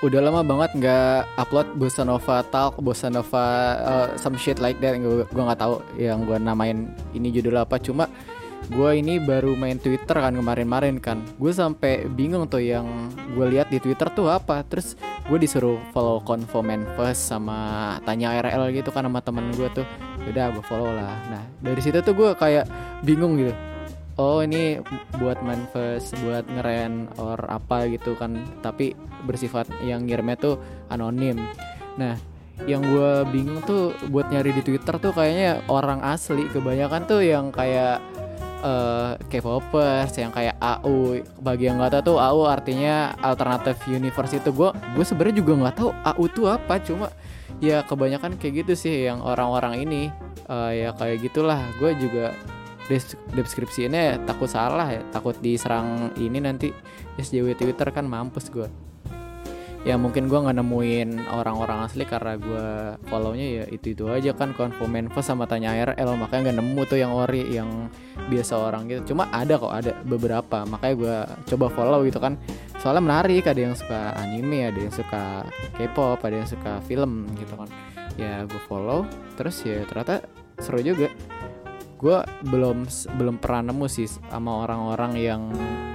udah lama banget nggak upload Bossa Nova Talk, Bossa Nova uh, some shit like that. Gue gue nggak tahu yang gue namain ini judul apa. Cuma gue ini baru main Twitter kan kemarin-marin kan. Gue sampai bingung tuh yang gue lihat di Twitter tuh apa. Terus gue disuruh follow Convo Manfest sama tanya RL gitu kan sama temen gue tuh. Udah gue follow lah. Nah dari situ tuh gue kayak bingung gitu oh ini buat manifest buat ngeren or apa gitu kan. Tapi bersifat yang ngirimnya tuh anonim. Nah yang gue bingung tuh buat nyari di Twitter tuh kayaknya orang asli. Kebanyakan tuh yang kayak uh, K-popers yang kayak AU bagi yang nggak tahu tuh AU artinya alternative universe itu. Gue gue sebenarnya juga nggak tahu AU tuh apa. Cuma ya kebanyakan kayak gitu sih yang orang-orang ini. Uh, ya kayak gitulah. Gue juga deskripsi ini takut salah ya takut diserang ini nanti. SJW Twitter kan mampus gue ya mungkin gue nggak nemuin orang-orang asli karena gue follownya ya itu itu aja kan konfo menfo sama tanya RL makanya nggak nemu tuh yang ori yang biasa orang gitu. Cuma ada kok ada beberapa makanya gue coba follow gitu kan. Soalnya menarik ada yang suka anime ada yang suka K-pop ada yang suka film gitu kan. Ya gue follow terus ya ternyata seru juga gue belum belum pernah nemu sih sama orang-orang yang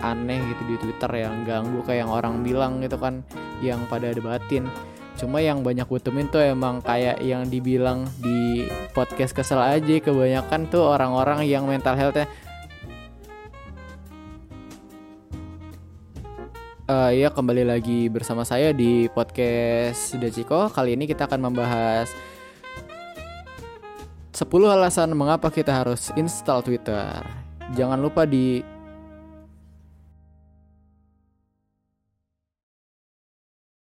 aneh gitu di Twitter yang ganggu kayak yang orang bilang gitu kan yang pada debatin. Cuma yang banyak gue temuin tuh emang kayak yang dibilang di podcast kesel aja kebanyakan tuh orang-orang yang mental healthnya. Uh, ya kembali lagi bersama saya di podcast Daciko Kali ini kita akan membahas 10 alasan mengapa kita harus install Twitter. Jangan lupa di